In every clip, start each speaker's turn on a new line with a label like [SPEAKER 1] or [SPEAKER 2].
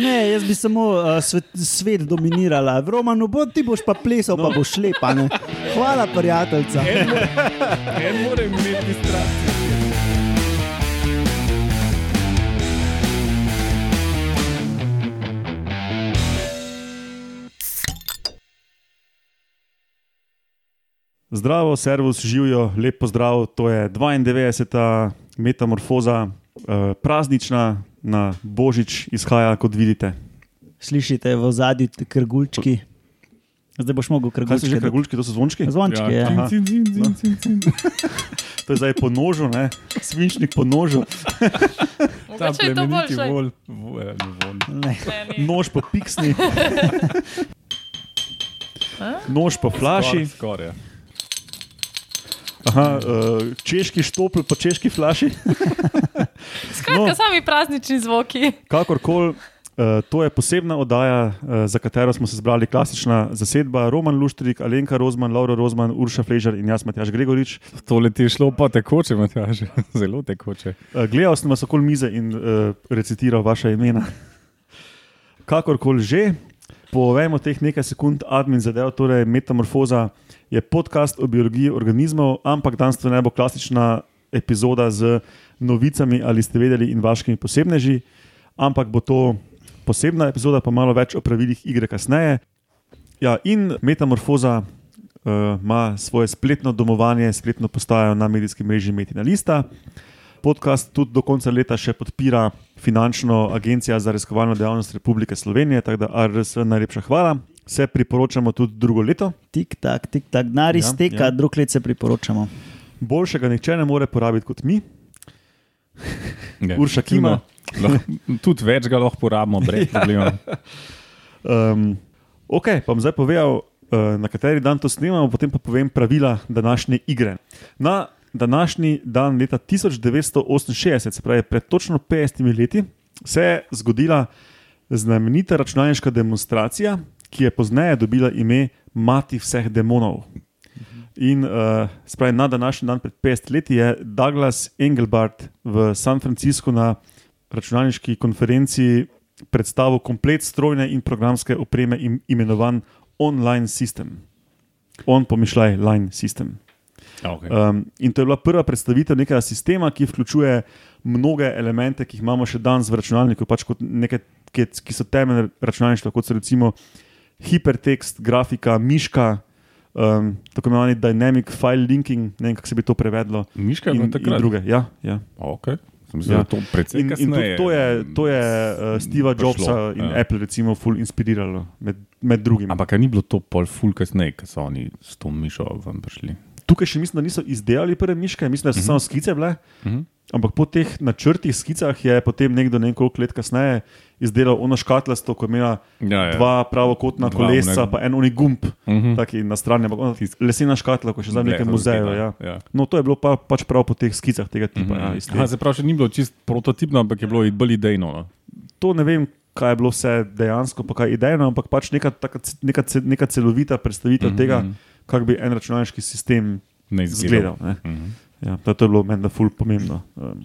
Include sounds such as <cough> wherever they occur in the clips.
[SPEAKER 1] Ne, jaz bi samo uh, svet, svet dominirala. V Romanu bo ti boš pa plesal, no. pa boš lepa. Ne? Hvala, prijateljica.
[SPEAKER 2] En mora imeti distrakcijo.
[SPEAKER 3] Zdravo, servus, živijo, lep pozdrav. To je 92. metamorfoza, eh, praznična, na božič izhaja, kot vidite.
[SPEAKER 1] Slišite v zadnji krgulčki. Zdaj boš mogel
[SPEAKER 3] Kaj so
[SPEAKER 1] krgulčki.
[SPEAKER 3] že krgulčki, to so zvončki?
[SPEAKER 1] Zvončki, ja.
[SPEAKER 3] Aha.
[SPEAKER 2] Cin, cin, cin, cin, cin. <laughs>
[SPEAKER 3] To je zdaj po nožu, ne? svinčnik po nožu, <laughs>
[SPEAKER 2] Ta plemeniti vol, vol, eh, von.
[SPEAKER 1] Ne.
[SPEAKER 4] Ne,
[SPEAKER 3] nož po piksni, <laughs> nož po flaši,
[SPEAKER 2] Skoraj. ja.
[SPEAKER 3] Aha, uh, češki štopl po češki flaši.
[SPEAKER 4] Skratka,
[SPEAKER 3] No.
[SPEAKER 4] sami praznični zvoki.
[SPEAKER 3] Kakorkoli, uh, to je posebna oddaja, uh, za katero smo se zbrali klasična zasedba: Roman Luštrik, Alenka Rozman, Laura Rozman, Urša Fležar in jaz, Matjaš Gregorič.
[SPEAKER 2] Tole ti je šlo pa tekoče, Matjaž. <laughs> Zelo tekoče.
[SPEAKER 3] Uh, gledal sem vas okoli mize in uh, recitiral vaše imena. Kakorkoli že, povemo teh nekaj sekund admin zadev, torej Metamorfoza je podcast o biologiji organizmov, ampak danes to ne bo klasična epizoda z novicami ali ste vedeli in vaškimi posebneži, ampak bo to posebna epizoda, pa malo več o pravilih igre kasneje. Ja, in Metamorfoza uh, ima svoje spletno domovanje, spletno postajo na medijskem mreži Metina Lista. Podcast tudi do konca leta še podpira finančno Agencija za raziskovalno dejavnost Republike Slovenije, tako da RS najlepša hvala. Se priporočamo tudi drugo leto.
[SPEAKER 1] Tik tak, tik tak, denar
[SPEAKER 3] Ja,
[SPEAKER 1] izteka,
[SPEAKER 3] ja.
[SPEAKER 1] drug let se priporočamo.
[SPEAKER 3] Boljšega nihče ne more porabiti kot mi.
[SPEAKER 2] Ja,
[SPEAKER 3] Urša kima.
[SPEAKER 2] Lahko- Tudi več ga lahko porabimo, brez <laughs> problema.
[SPEAKER 3] Um, ok, pa bom zdaj povedal, uh, na kateri dan to snemamo, potem pa povem pravila današnje igre. Na današnji dan leta 1968, se pravi pred točno 50 leti, se je zgodila znamenita računalniška demonstracija, ki je pozneje dobila ime Mati vseh demonov. In uh, spravi, na današnji dan pred 50 leti je Douglas Engelbart v San Franciscu na računalniški konferenci predstavil komplet strojne in programske opreme, im, imenovan Online System. On pomišljaj, Line System.
[SPEAKER 2] Okay.
[SPEAKER 3] Um, in to je bila prva predstavitev nekega sistema, ki vključuje mnoge elemente, ki jih imamo še danes v računalniku, pač kot neke, ki, ki so temelj računalništva, kot so recimo hipertekst, grafika, miška. Um, tako imenovani dynamic file linking, ne vem, kako se bi to prevedlo.
[SPEAKER 2] Miška
[SPEAKER 3] In, in druge. Ja, ja.
[SPEAKER 2] Okay. Se
[SPEAKER 3] Ja.
[SPEAKER 2] to
[SPEAKER 3] In, in
[SPEAKER 2] kasneje.
[SPEAKER 3] to je, to je uh, Steva Jobsa in
[SPEAKER 2] ja.
[SPEAKER 3] Apple, recimo, ful inspiriralo, med, med drugim.
[SPEAKER 2] Ampak ni bilo to pol ful kasneje, ko so oni s to mišo ven prišli.
[SPEAKER 3] Tukaj še mislim, da niso izdelali prve miške, mislim, da so uh -huh. samo skice bile.
[SPEAKER 2] Uh -huh.
[SPEAKER 3] Ampak po teh načrtih, skicah je potem nekdo nekoliko let kasneje izdelal ono škatlasto, ko je imela
[SPEAKER 2] Ja, ja.
[SPEAKER 3] dva pravokotna
[SPEAKER 2] Dva
[SPEAKER 3] kolesca,
[SPEAKER 2] one-
[SPEAKER 3] pa en oni gumb,
[SPEAKER 2] Uh -huh.
[SPEAKER 3] taki na strani, ampak ona lesena škatla, ko je še zdaj v nekem muzeju. Ja.
[SPEAKER 2] Ja.
[SPEAKER 3] No, to je bilo pa, pač prav po teh skicah tega tipa.
[SPEAKER 2] Mhm.
[SPEAKER 3] Ja, iz te-
[SPEAKER 2] Aha, se pravi, še ni bilo čist prototipno, ampak je bilo i- bolj idejno. No?
[SPEAKER 3] to ne vem, kaj je bilo vse dejansko, pa kaj idejno, ampak pač neka, taka, neka, neka celovita predstavitev mm
[SPEAKER 2] Mhm,
[SPEAKER 3] -hmm. tega,
[SPEAKER 2] mhm.
[SPEAKER 3] kako bi en računalniški sistem izgledal. ne.
[SPEAKER 2] Uh -huh.
[SPEAKER 3] Ja, to, je bilo meni ful pomembno. Um,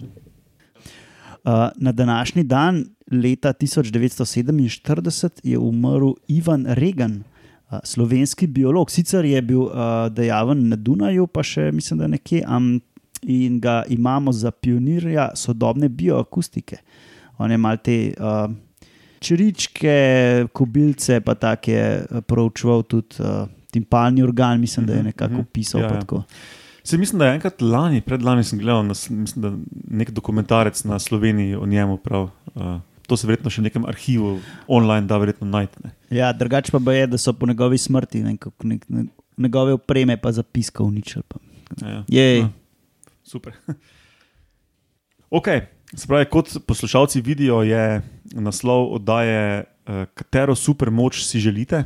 [SPEAKER 1] Uh, na današnji dan, leta 1947, je umrl Ivan Regan, uh, slovenski biolog. Sicer je bil uh, dejaven na Dunaju, pa še mislim, da nekje. Um, in ga imamo za pionirja sodobne bioakustike. On je mal te uh, čričke, kobilce, pa tako je uh, proučeval tudi uh, timpalni organ, mislim, da je
[SPEAKER 3] Mhm,
[SPEAKER 1] nekako
[SPEAKER 3] mhm.
[SPEAKER 1] opisal.
[SPEAKER 3] Ja,
[SPEAKER 1] pa
[SPEAKER 3] ja. Se mislim, da je enkrat lani, predlani sem gledal na, mislim, da nek dokumentarec na Sloveniji o njemu. Prav, uh, to se verjetno še v nekem arhivu online da verjetno najti. ne.
[SPEAKER 1] Ja, drugače pa je, da so po njegovi smrti ne, nek, ne, njegove opreme pa zapiska uničili.
[SPEAKER 3] Ja,
[SPEAKER 1] Jej.
[SPEAKER 3] Ja, super. <laughs> ok, se pravi, kot poslušalci vidijo, je naslov oddaje, uh, katero super moč si želite.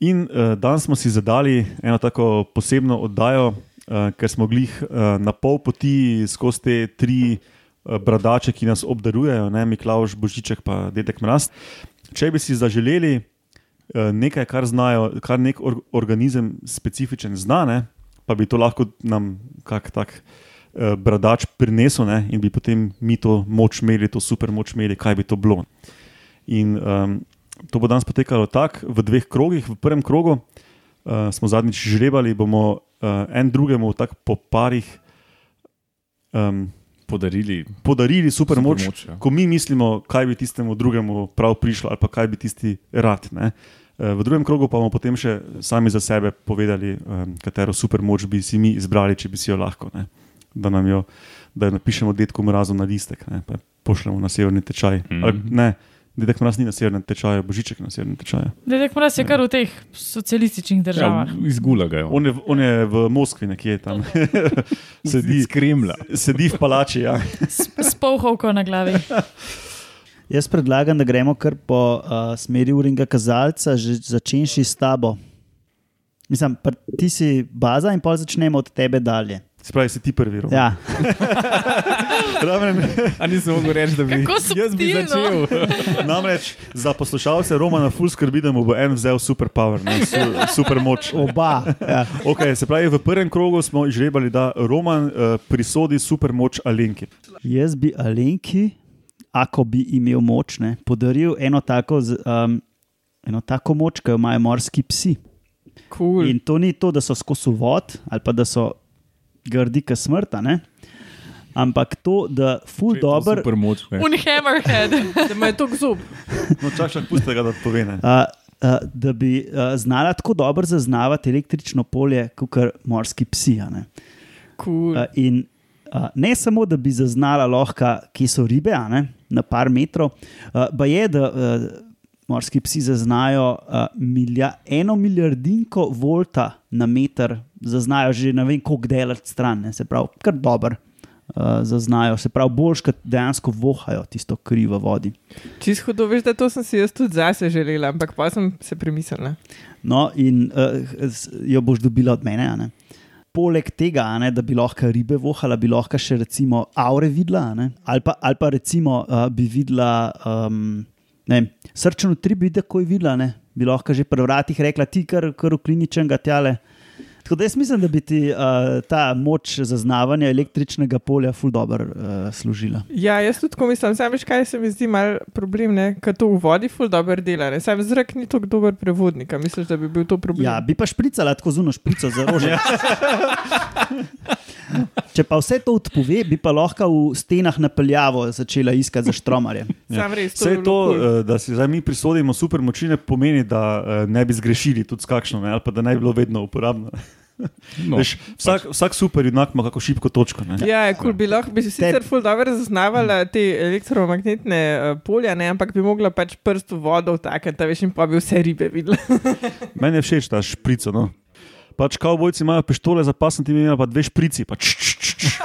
[SPEAKER 3] In uh, danes smo si zadali eno tako posebno oddajo, uh, ker smo glih uh, na pol poti skozi te tri uh, bradače, ki nas obdarujejo, ne Miklaš, Božiček in Dedek Mraz. Če bi si zaželeli uh, nekaj, kar znajo, kar nek or organizem specifičen zna, ne, pa bi to lahko nam kak tak. eh, Bradač prinesel ne, in bi potem mi to moč imeli, to super moč imeli, kaj bi to bilo. In um, to bo danes potekalo tako v dveh krogih. V prvem krogu uh, smo zadnjič žrebali, bomo uh, en drugemu tako po parih um,
[SPEAKER 2] Podarili
[SPEAKER 3] podarili super moč,
[SPEAKER 2] Supermoč, ja.
[SPEAKER 3] ko mi mislimo, kaj bi tistemu drugemu prav prišlo, ali pa kaj bi tisti rad. Ne? Eh, V drugem krogu pa bomo potem še sami za sebe povedali, um, katero super moč bi si mi izbrali, če bi si jo lahko. Ne? Da nam jo da jo napišemo detku mrazu na listek, ne? pa pošljemo na severni tečaj. Mm
[SPEAKER 2] Mhm.
[SPEAKER 3] -hmm. Ne, dedek mraz ni na severnem tečaju, božiček je na severnem tečaju.
[SPEAKER 4] Dedek mraz je kar v teh socialističnih državah.
[SPEAKER 2] Ja, izgula ga je.
[SPEAKER 3] On je, on je v Moskvi nekje tam, <laughs> sedi,
[SPEAKER 2] iz Kremlja.
[SPEAKER 3] sedi v palači. Ja.
[SPEAKER 4] S, s polhovko na glavi. <laughs>
[SPEAKER 1] Jaz predlagam, da gremo kar po uh, smeri uringa kazalca, že začenši s tabo. Mislim, ti si baza in pol začnemo od tebe dalje.
[SPEAKER 3] Spravi si ti prvi rok.
[SPEAKER 1] Ja, <laughs>
[SPEAKER 3] Ramen,
[SPEAKER 2] A nisem mogel reči, da bi
[SPEAKER 4] Kako
[SPEAKER 2] jaz bi
[SPEAKER 4] subtilno.
[SPEAKER 2] začel. <laughs>
[SPEAKER 3] namreč za poslušalce Romana Ful skrbi, da mu bo en vzel super power, ne, su, super moč. <laughs>
[SPEAKER 1] oba. Ja.
[SPEAKER 3] Okay, se pravi, v prvem krogu smo izžrebali, da Roman uh, prisodi super moč Alenki.
[SPEAKER 1] Jaz bi Alenki, ako bi imel moč, ne, podaril eno tako, z, um, eno tako moč, ki jo imajo morski psi.
[SPEAKER 5] Cool.
[SPEAKER 1] In to ni to, da so skozi vod ali pa da so grdi, kot smrta, ne? ampak to, da ful dobro.
[SPEAKER 2] Super moč. ne.
[SPEAKER 4] Un hammerhead. <laughs>
[SPEAKER 5] Da ima to zub.
[SPEAKER 3] No, čak, čak, pusti ga, da pove. ne.
[SPEAKER 1] Uh, uh, da bi uh, znala tako dobro zaznavati električno polje, kot morski psi. a ne.
[SPEAKER 5] Cool.
[SPEAKER 1] Uh, in uh, ne samo, da bi zaznala lahko, kje so ribe, a ne, na par metrov, uh, pa je, da uh, morski psi zaznajo uh, milja, eno milijardinko volta na meter, zaznajo že ne vem, koliko delati stran, ne, se pravi, kar dobro. Uh, zaznajo se pravi, boljš, kot dejansko vohajo tisto kri v vodi.
[SPEAKER 5] Čisto hudo, veš, da to sem si jaz tudi zase želela, ampak pa sem se premislila.
[SPEAKER 1] No, in uh, jo boš dobila od mene. ne. Poleg tega, ne, da bi lahko ribe vohala, bi lahko še recimo avre videla, ne, ali, pa, ali pa recimo uh, bi videla um, srčen utrip, bi tako videla, ne, bi lahko že pri vratih rekla, ti kar, kar v kliničnega tjale. Tako da jaz mislim, da bi ti uh, ta moč zaznavanja električnega polja ful dobro uh, služila.
[SPEAKER 5] Ja, jaz tudi tako mislim, sam veš, kaj se mi zdi mal problem, ker to v vodi ful dobro dela. ne. Sam zrak ni tako dober prevodnik, a misliš, da bi bil to problem?
[SPEAKER 1] Ja, bi pa špricala tako zuno šprico za rože. <laughs> Če pa vse to odpove, bi pa lahko v stenah napeljavo začela iskati za štromarje. <laughs>
[SPEAKER 5] Sam res.
[SPEAKER 3] Vse
[SPEAKER 5] bi bilo
[SPEAKER 3] to,
[SPEAKER 5] cool.
[SPEAKER 3] eh, da si zdaj mi prisodimo super moči, ne pomeni, da ne bi zgrešili tudi s kakšno, ne, ali pa da ne bi bilo vedno uporabno.
[SPEAKER 2] No,
[SPEAKER 3] Veš, vsak, vsak super junak ima kako šibko točko. Ne.
[SPEAKER 5] Ja, je cool, bi lahko bi si sicer ful dobro zaznavala te elektromagnetne uh, polja, ne, ampak bi mogla pač prst v vodo vtakati, veš, in pa bi vse ribe videla. <laughs>
[SPEAKER 3] Meni je všeč ta šprica. No. Pač kavbojci imajo pištole za pas, ti imajo pa dve šprici. Pa č, č, č, č.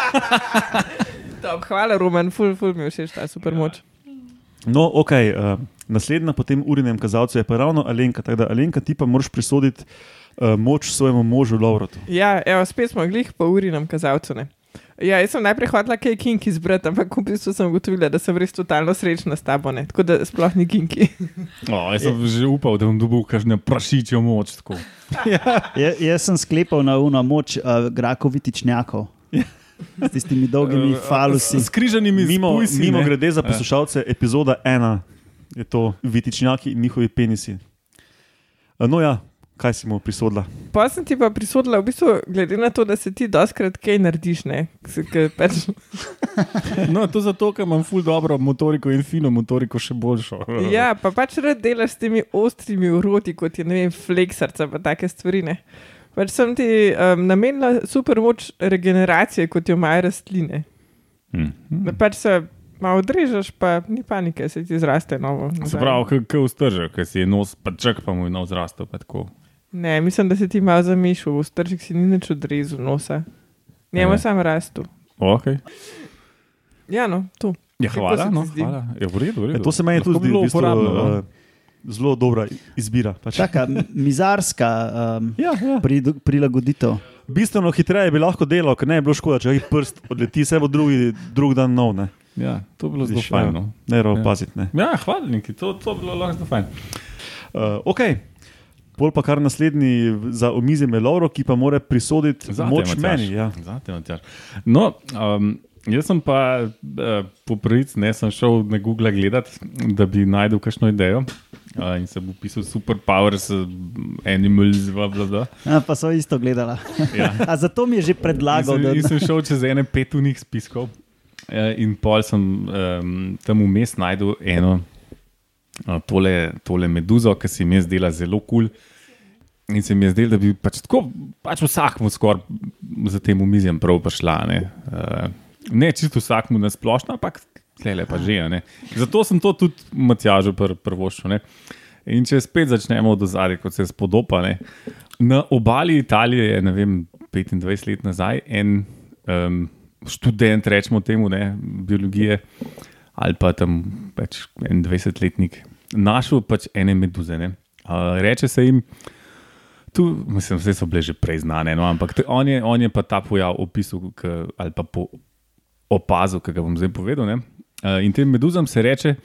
[SPEAKER 5] Top, hvala, Roman, ful, ful mi je všeč ta super moč.
[SPEAKER 3] No, ok. Uh, naslednja po tem urinem kazalcu je pa ravno Alenka. Tako da Alenka ti pa moraš prisoditi uh, moč svojemu možu Lovrotu.
[SPEAKER 5] Ja, evo, spet smo glih po uri nam kazalcu. Ne. Ja, jaz sem najprej hotela kaj kinki izbrati, ampak v bistvu sem ugotovila, da sem res totalno srečna s tabo, ne. tako da sploh ni kinki.
[SPEAKER 2] O, jaz sem že upal, da bom dobil kakšno prašičjo moč. Tako.
[SPEAKER 1] Ja, jaz sem sklepal na uno moč uh, grakovitičnjakov. S tistimi dolgimi falusi.
[SPEAKER 2] S križanimi
[SPEAKER 3] Mimo,
[SPEAKER 2] spujsi,
[SPEAKER 3] mimo
[SPEAKER 2] ne.
[SPEAKER 3] grede za poslušalce, epizoda ena je to vitičnjaki in njihovi penisi. No, ja, kaj si mu prisodila?
[SPEAKER 5] Pa sem ti pa prisodila, v bistvu, glede na to, da se ti doskrat kaj narediš, ne. Ke Pač, <laughs>
[SPEAKER 2] No, to zato, ker imam ful dobro motoriko in fino motoriko še boljšo. <laughs>
[SPEAKER 5] ja, pa pač rad delaš s temi ostrimi uroti, kot je ne vem, fleksarca pa take stvari. Ne. Pač sem ti um, namenila super moč regeneracije, kot jo imajo rastline.
[SPEAKER 2] Hm.
[SPEAKER 5] Da pač se malo odrežeš, pa ni panike, se ti zraste novo.
[SPEAKER 2] Se pravi, kot vzdržek, ki si je nos, pa čak pa mu je nos zrastel.
[SPEAKER 5] Ne, mislim, da se ti malo zamišal, stržek si ni nič odrezal nosa. Njemu
[SPEAKER 2] Ne.
[SPEAKER 5] sam rastu.
[SPEAKER 2] Okay.
[SPEAKER 5] Ja, no, tu.
[SPEAKER 2] Ja, hvala. No, hvala. Je v redu, v redu.
[SPEAKER 3] Ja, to se meni tudi
[SPEAKER 2] bi
[SPEAKER 3] zdi v bistvu,
[SPEAKER 2] uporabno. no.
[SPEAKER 3] uh, zelo dobra izbira. Pač.
[SPEAKER 1] Taka mizarska um, <laughs>
[SPEAKER 3] Ja, ja.
[SPEAKER 1] pri, prilagoditev.
[SPEAKER 3] Bistveno hitreje bi lahko delal, ker ne bi bilo škoda, če jih prst odleti, se bo drugi drug dan nov. Ne,
[SPEAKER 2] Ja, to je bilo zelo
[SPEAKER 3] Viš,
[SPEAKER 2] fajn.
[SPEAKER 3] ja.
[SPEAKER 2] No.
[SPEAKER 3] ne rado
[SPEAKER 2] Ja.
[SPEAKER 3] paziti. Ne.
[SPEAKER 2] Ja, hvala, Niki, to, to je bilo lahko zelo fajn.
[SPEAKER 3] Uh, ok. Pol pa kar naslednji za omizje je Lauro, ki pa mora prisoditi
[SPEAKER 2] Zate,
[SPEAKER 3] moč
[SPEAKER 2] Matjaž.
[SPEAKER 3] meni. Ja.
[SPEAKER 2] Zate, Matjaž. No, um, Jaz sem pa uh, po pravici, ne sem šel na Google gledat, da bi najdel kakšno idejo. Uh, in sem upisal superpowers, uh, animals, bla, bla, bla.
[SPEAKER 1] Ja, pa so isto gledala.
[SPEAKER 2] Ja. <laughs>
[SPEAKER 1] A zato mi je že predlagal, da
[SPEAKER 2] sem, in sem šel čez ene petunih spiskov. Uh, in pol sem um, tam vmes najdel eno uh, tole, tole meduzo, ki se mi je zdela zelo kul. Cool. In se mi je zdelo, da bi pač tako, pač vsakmu skoraj za tem umizjem prav prišla. Ne, uh, ne čisto vsakmu na splošno, ampak tle pa že. Ne. Zato sem to tudi Matjažu pr prvoščil. In če spet začnemo od zadaj, kot se spodopa. Ne. Na obali Italije je, ne vem, 25 let nazaj en um, študent, rečemo temu, ne, biologije ali pa tam pač en 20-letnik, našel pač ene meduze. Ne. Uh, reče se jim, tu, mislim, vse so bile že prej znane, no, ampak te, on, je, on je pa ta pojav opisal k, ali pa po, opazil, ki ga bom zdaj povedal. Ne. Uh, in tem meduzam se reče,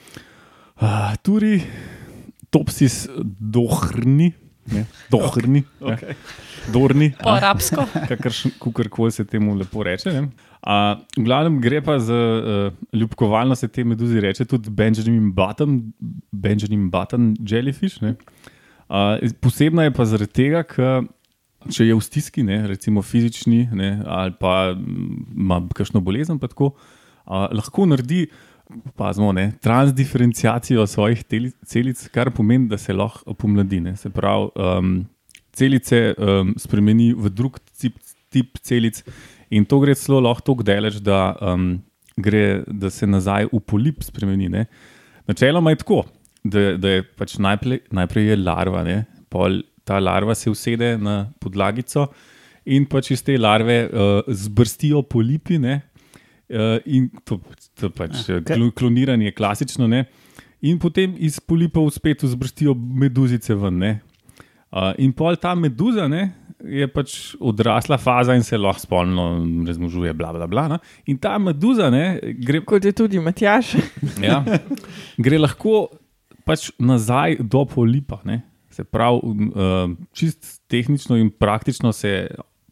[SPEAKER 2] uh, turi, topsis dohrni. Ne, dohrni, okay. dorni,
[SPEAKER 4] Po arabsko.
[SPEAKER 2] kakorkoli se temu lepo reče. ne. A, v glavnem gre pa za uh, ljubkovalno se te meduzi reče tudi Benjamin Button, Benjamin Button jellyfish. ne. A, posebna je pa zaradi tega, ker če je v stiski, ne, recimo fizični, ne, ali pa mm, ima kakšno bolezen, tako, a, lahko naredi. Pazmo, ne, transdiferenciacijo svojih teli, celic, kar pomeni, da se lahko pomladi. Ne. Se pravi, um, celice um, spremeni v drug tip, tip celic, in to gre celo lahko tako daleč, da, um, gre, da se nazaj v polip spremeni. Ne. Načeloma je tako, da, da je pač najprej, najprej je larva, ne, pol ta larva se usede na podlagico in pač iz te larve uh, zbrstijo polipi. Ne, Uh, in to, to pač
[SPEAKER 1] ja, kaj-
[SPEAKER 2] kloniranje, klasično. Ne? In potem iz polipov spet vzbrstijo meduzice ven. ne. Uh, in pol ta meduza ne, je pač odrasla faza in se lahko spolno razmnožuje. Bla, bla, bla, ne. in ta meduza ne, gre,
[SPEAKER 5] Kot je tudi Matjaš.
[SPEAKER 2] ja, <laughs> gre lahko pač nazaj do polipa. Ne. Se pravi, uh, čist tehnično in praktično se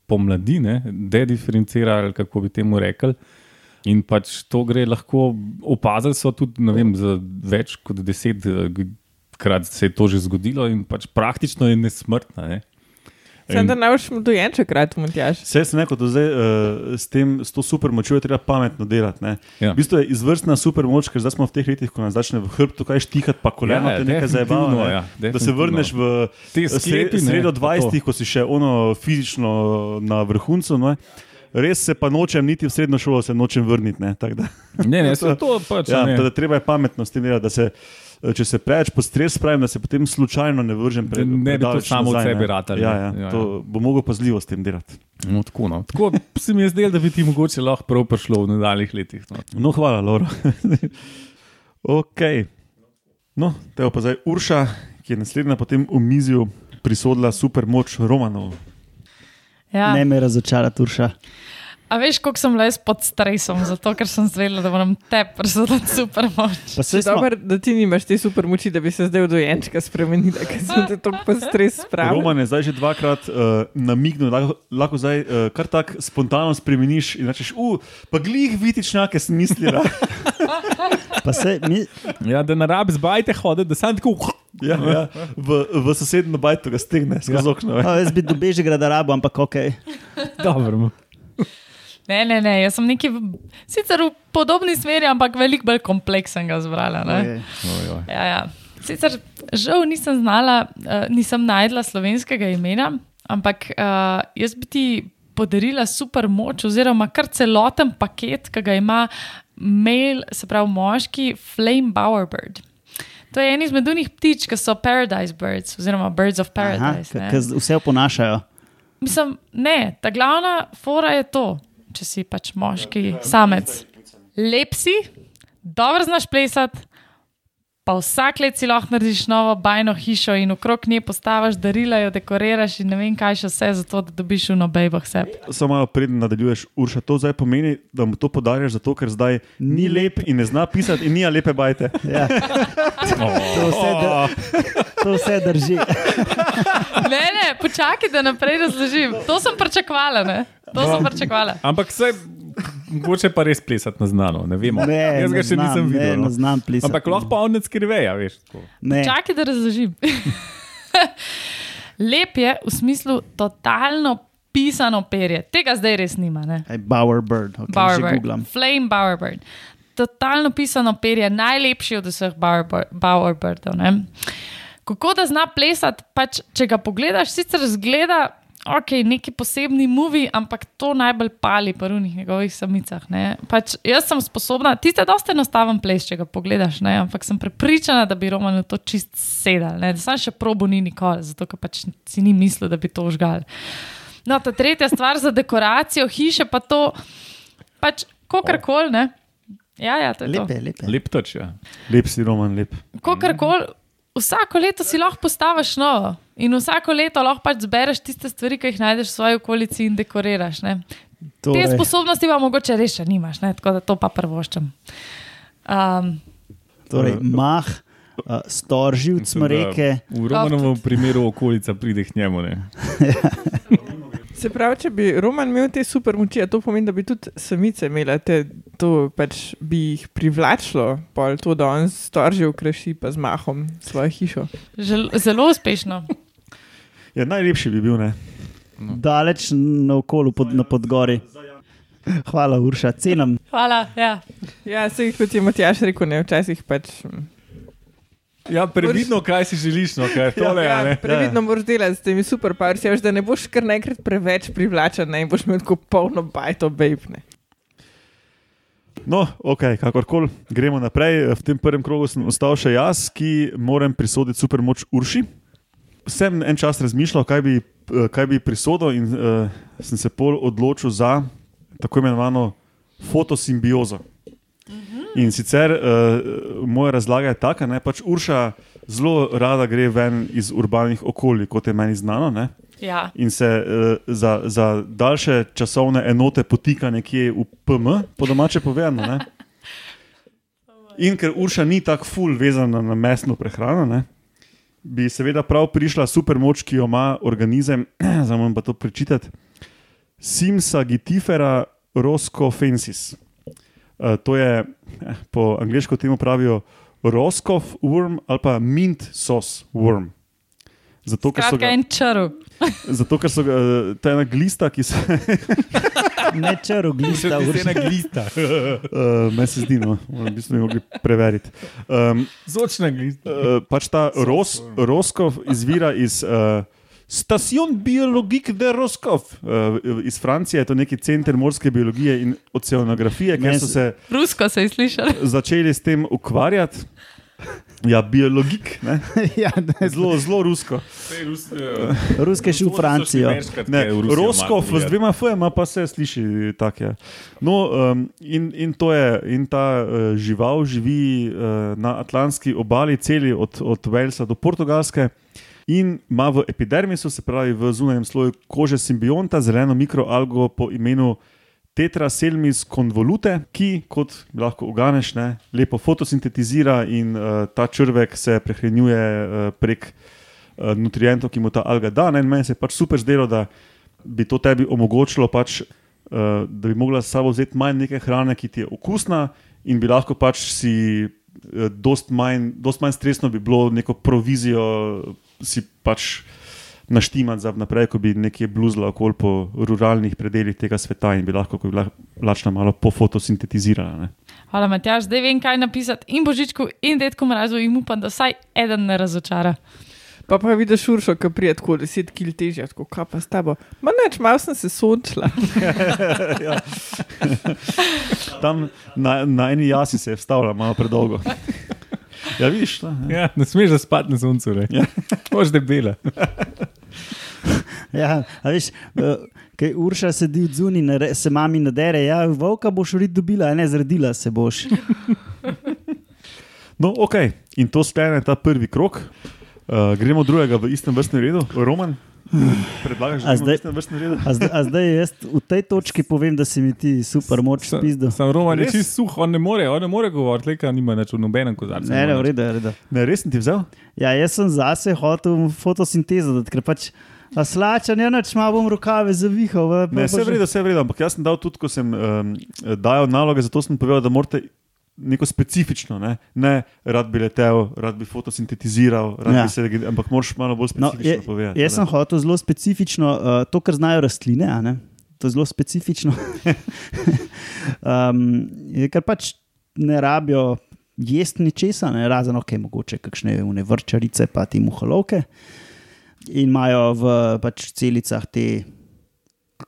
[SPEAKER 2] pomladi, ne, dediferencira, ali kako bi temu rekli. In pač to gre lahko opaziti, so tudi ne vem, za več kot deset eh, se je to že zgodilo, in pač praktično je nesmrtna. Ne.
[SPEAKER 5] Sem da največ dojenček krat, Matjaš.
[SPEAKER 3] Vse sem rekel, da zdaj uh, s, tem, s to super močjo je treba pametno delati. ne.
[SPEAKER 2] Ja.
[SPEAKER 3] V bistvu je izvrstna super moč, ker zdaj smo v teh letih, ko nas začne v hrbtu kaj štihati, pa koleno
[SPEAKER 2] Ja,
[SPEAKER 3] te nekaj zabava. Ne?
[SPEAKER 2] ja,
[SPEAKER 3] da se vrneš v
[SPEAKER 2] Te
[SPEAKER 3] sre,
[SPEAKER 2] sklepi, ne,
[SPEAKER 3] sredo
[SPEAKER 2] pa
[SPEAKER 3] 20, ko si še ono fizično na vrhuncu. Ne? Res se pa nočem, niti v srednjo šolo se nočem vrniti. Ne? da-
[SPEAKER 2] Ne, ne, so <laughs> to pač.
[SPEAKER 3] Ja,
[SPEAKER 2] ne.
[SPEAKER 3] tako da treba je pametno s tem delati, da se, eh, če se preveč pod stres spravim, da se potem slučajno ne vržem pred
[SPEAKER 2] ne bi to samo od sebe ratalo,
[SPEAKER 3] Ja, ja,
[SPEAKER 2] Ja, ja.
[SPEAKER 3] to bo mogel pazljivo s tem delati.
[SPEAKER 2] No, tako, no. tako se mi je zdelo, da bi ti mogoče lahko prav prišlo v nadaljnih letih. No.
[SPEAKER 3] No, hvala, Laura. <laughs> ok. No, te pa zdaj Urša, ki je naslednja potem v mizju prisodila super moč Romanov.
[SPEAKER 4] Ja.
[SPEAKER 1] Ne me razočara, Turša.
[SPEAKER 4] A veš, koliko sem bila jaz pod stresom, zato ker sem zvedela, da moram te presoditi super moč.
[SPEAKER 1] Pa saj smo,
[SPEAKER 5] Dobro, da ti nimaš te super moči, da bi se zdaj v dojenčka spremenila, ker sem te tako pod stres spravil.
[SPEAKER 3] Roman je zdaj že dvakrat uh, namignil, lahko, lahko zdaj uh, kar tako spontano spremeniš in rečeš, uh, pa glih vitičnjake sem mislila. <laughs>
[SPEAKER 1] pa saj mi,
[SPEAKER 2] Ja, da ne rabi zbajte hoditi, da sam tako.
[SPEAKER 3] ja, ja, v, v sosednjo bajto ga stegne, skozi okno.
[SPEAKER 1] a, jaz bi do Bežigrada rabo, ampak ok.
[SPEAKER 2] Dobro.
[SPEAKER 4] Ne, ne, ne, jaz sem neki, v- sicer v podobni smeri, ampak veliko bolj kompleksen ga zbrala. ne.
[SPEAKER 1] Ojej.
[SPEAKER 4] Ja, ja. Sicer žal nisem znala, uh, nisem najdla slovenskega imena, ampak uh, jaz bi ti podarila super moč, oziroma kar celoten paket, ki ga ima mail, se pravi moški Flame Bowerbird. To je en izmed unih ptič, ki so Paradise Birds, oziroma Birds of
[SPEAKER 1] Aha,
[SPEAKER 4] Paradise. ne.
[SPEAKER 1] ki vse oponašajo.
[SPEAKER 4] Mislim, ne, ta glavna fora je to, če si pač moški samec. Lep si, dobro znaš plesati, pa vsak let si lahko narediš novo bajno hišo in okrog nje postaviš darila, jo dekoriraš in ne vem kaj še vse, zato da dobiš uno bejbo sebe.
[SPEAKER 3] Samo malo preden nadaljuješ, Urša, to zdaj pomeni, da mu to podarjaš zato, ker zdaj ni lep in ne zna pisati in nija lepe bajte.
[SPEAKER 1] Ja, <laughs> to, vse dr, to vse drži.
[SPEAKER 4] Ne, ne, počakaj, da naprej razložim. To sem pričakovala, ne? To sem pričakovala.
[SPEAKER 2] Ampak se Mogoče pa res plesati na znano, ne vemo.
[SPEAKER 1] Ne,
[SPEAKER 2] Jaz ga
[SPEAKER 1] ne
[SPEAKER 2] še
[SPEAKER 1] znam,
[SPEAKER 2] nisem
[SPEAKER 1] ne,
[SPEAKER 2] videl.
[SPEAKER 1] Ne
[SPEAKER 2] No.
[SPEAKER 1] znam plesati.
[SPEAKER 2] Ampak lahko pa on ne skriveja, veš.
[SPEAKER 1] Ne.
[SPEAKER 4] Čakaj, da razložim. <laughs> Lep je v smislu totalno pisano perje. Tega zdaj res nima. Ne?
[SPEAKER 1] Aj, Bowerbird, okay,
[SPEAKER 4] Bowerbird. Flame Bowerbird. Totalno pisano perje, najlepši od vseh Bowerbir- Bowerbirdov. ne. Kako da zna plesati, pač, če ga pogledaš, sicer zgleda. Ok, neki posebni movi, ampak to najbolj pali po runih njegovih samicah. ne. Pač, jaz sem sposobna, ti ste dosta enostaven ples, če ga pogledaš, ne? ampak sem prepričana, da bi Roman v to čist sedel. Ne? Sem še probo ni nikoli, zato ker pač si ni mislil, da bi to užgal. No, ta tretja stvar za dekoracijo hiše, pa to, pač, kakorkoli, ne. Ja, ja, to je to.
[SPEAKER 1] Lepe, lepe.
[SPEAKER 2] Lep toč, ja.
[SPEAKER 3] Lep si, Roman, lep.
[SPEAKER 4] Kakorkoli, vsako leto si lahko postaviš novo in vsako leto lahko pač zbereš tiste stvari, ki jih najdeš v svoji okolici in dekoriraš. Ne. Te
[SPEAKER 1] Torej,
[SPEAKER 4] sposobnosti pa mogoče še nimaš, ne? tako da to pa prvoščem. Um,
[SPEAKER 1] torej mah, uh, storživc,
[SPEAKER 2] Mislim, da
[SPEAKER 1] smreke.
[SPEAKER 2] V Romanovem primeru okolica pride k njemu. Ne. <laughs>
[SPEAKER 5] Se pravi, če bi Roman imel te super moči, a to pomeni, da bi tudi samice imele te, to pač bi jih privlačilo, pol to, da on storže ukraši pa z mahom svojo hišo.
[SPEAKER 4] žel, zelo uspešno.
[SPEAKER 3] Ja, najlepši bi bil, ne?
[SPEAKER 1] Daleč naokolo pod, na podgori. Hvala, Urša, cenim.
[SPEAKER 4] Hvala. Ja.
[SPEAKER 5] Ja, se jih kot je Matjaš rekel, ne, včasih pač.
[SPEAKER 2] Ja, previdno, kaj si želiš, no, kaj je tole.
[SPEAKER 5] ja,
[SPEAKER 2] Ja,
[SPEAKER 5] previdno moraš delati s temi super parci, da ne boš kar naenkrat preveč privlačen ne, in boš imel tako polno bajto bejpne.
[SPEAKER 3] No, ok, kakorkoli, gremo naprej. V tem prvem krogu sem ostal še jaz, ki moram prisoditi supermoč Urši. Sem en čas razmišljal, kaj bi, eh, kaj bi prisodil, in uh, sem se pol odločil za tako imenovano fotosimbiozo. In sicer uh, moja razlaga je taka, da pač Urša zelo rada gre ven iz urbanih okolij, kot je meni znano. Ne?
[SPEAKER 4] Ja.
[SPEAKER 3] in se uh, za, za daljše časovne enote potika nekje v PM, po domače povedano. Ne? <laughs> In ker Urša ni tako ful vezana na mesno prehrano, ne? bi seveda prav prišla super moč, ki jo ima organizem, <clears throat> zdaj moram pa to prečitati, Simsa gitifera roscofensis. Uh, to je eh, po angliško temu pravijo Roscoff worm ali pa mint sauce worm. Zato, ker so ga,
[SPEAKER 4] en črv.
[SPEAKER 3] zato, ker so ga, eh, to je ena glista, ki se <laughs>
[SPEAKER 1] Ne črv, glista, Urša.
[SPEAKER 2] glista.
[SPEAKER 3] Uh, <laughs> Meni se zdi, no, v bistvu bi mogli preveriti. Um,
[SPEAKER 2] Zočna glista.
[SPEAKER 3] uh, pač ta Ros, Roskov izvira iz uh, Station Biologique de Roskov. Uh, iz Francije je to neki center morske biologije in oceanografije,
[SPEAKER 1] Meni
[SPEAKER 3] so se-
[SPEAKER 4] Rusko se je slišal. <laughs>
[SPEAKER 3] začeli s tem ukvarjati. Ja, biologik, ne? <laughs>
[SPEAKER 1] ja, ne,
[SPEAKER 3] zelo, zelo rusko.
[SPEAKER 1] Ruske šel v Francijo.
[SPEAKER 3] Ne, Roskov z dvema F-jema pa se sliši tako. No, um, in, in, to je, in ta uh, žival živi uh, na Atlantski obali, celi od, od Walesa do Portugalske. In ima v epidermisu, se pravi v zunanjem sloju kože simbionta, zeleno mikroalgo po imenu Tetraselmis convolute, ki, kot lahko uganeš, ne, lepo fotosintetizira in uh, ta črvek se prehranjuje uh, prek uh, nutrientov, ki mu ta alga da. Ne, in meni se je pač super zdelo, da bi to tebi omogočilo, pač, uh, da bi mogla s sabo vzeti manj neke hrane, ki ti je okusna in bi lahko pač si. Eh, Dost manj, dost manj stresno bi bilo neko provizijo si pač naštimati za naprej, ko bi nekje bluzla okoli po ruralnih predeljih tega sveta in bi lahko, ko bi bila lačna, malo pofotosintetizirala. Ne.
[SPEAKER 4] Hvala, Matjaš, zdaj vem, kaj napisati in Božičku, in detku mrazu, in upam, da vsaj eden ne razočara.
[SPEAKER 5] Pa pa vidiš šuršo, ki prije tako 10 kg težje, tako kaj pa s tabo. Ma neč, malo sem se sončila. <laughs>
[SPEAKER 3] ja. Tam na, na eni jasi se je vstavila malo predolgo. Ja, vidiš, da, ja.
[SPEAKER 2] Ja, ne smeš zaspati na soncu, ne.
[SPEAKER 3] Ja.
[SPEAKER 2] Boš debela.
[SPEAKER 1] Ja, a veš, uh, kaj Urša sedi v zuni, se mami nadere, ja, volka boš urit dobila, a ne zredila se boš.
[SPEAKER 3] No, ok, in to sklene ta prvi krok. Uh, gremo drugega v istem vrstnem redu, Roman. Predlagaš, da v
[SPEAKER 1] zdaj-
[SPEAKER 3] istem vrstnem redu?
[SPEAKER 1] A zdaj, a zdaj jaz v tej točki povem, da si mi ti super moč spizdil.
[SPEAKER 2] Sam Roman je
[SPEAKER 3] Res?
[SPEAKER 2] čist suh, on ne more, on ne more govoriti, le nima nič v nobenem kozarcu.
[SPEAKER 1] Ne, ne, v redu, v redu.
[SPEAKER 3] Ne, res sem ti vzel?
[SPEAKER 1] Ja, jaz sem zase hotel fotosintezo, dati, ker pač A slačen, ja, neč malo bom rokave zavihal. v-
[SPEAKER 3] Ne, vse je vredno, vse je vredno, ampak jaz sem dal tudi, ko sem um, dajal naloge, zato sem povedal, da morate neko specifično, ne, ne rad bi letel, rad bi fotosintetiziral, rad
[SPEAKER 1] Ja.
[SPEAKER 3] bi se, ampak moraš malo bolj
[SPEAKER 1] No,
[SPEAKER 3] specifično
[SPEAKER 1] je,
[SPEAKER 3] povedati.
[SPEAKER 1] jaz sem hotel zelo specifično, uh, to, kar znajo rastline, ne? to je zelo specifično. <laughs> um, je, ker pač ne rabijo jesti ničesar, ne? razen ok, mogoče kakšne vrčarice, pa ti muholovke. In imajo v pač celicah te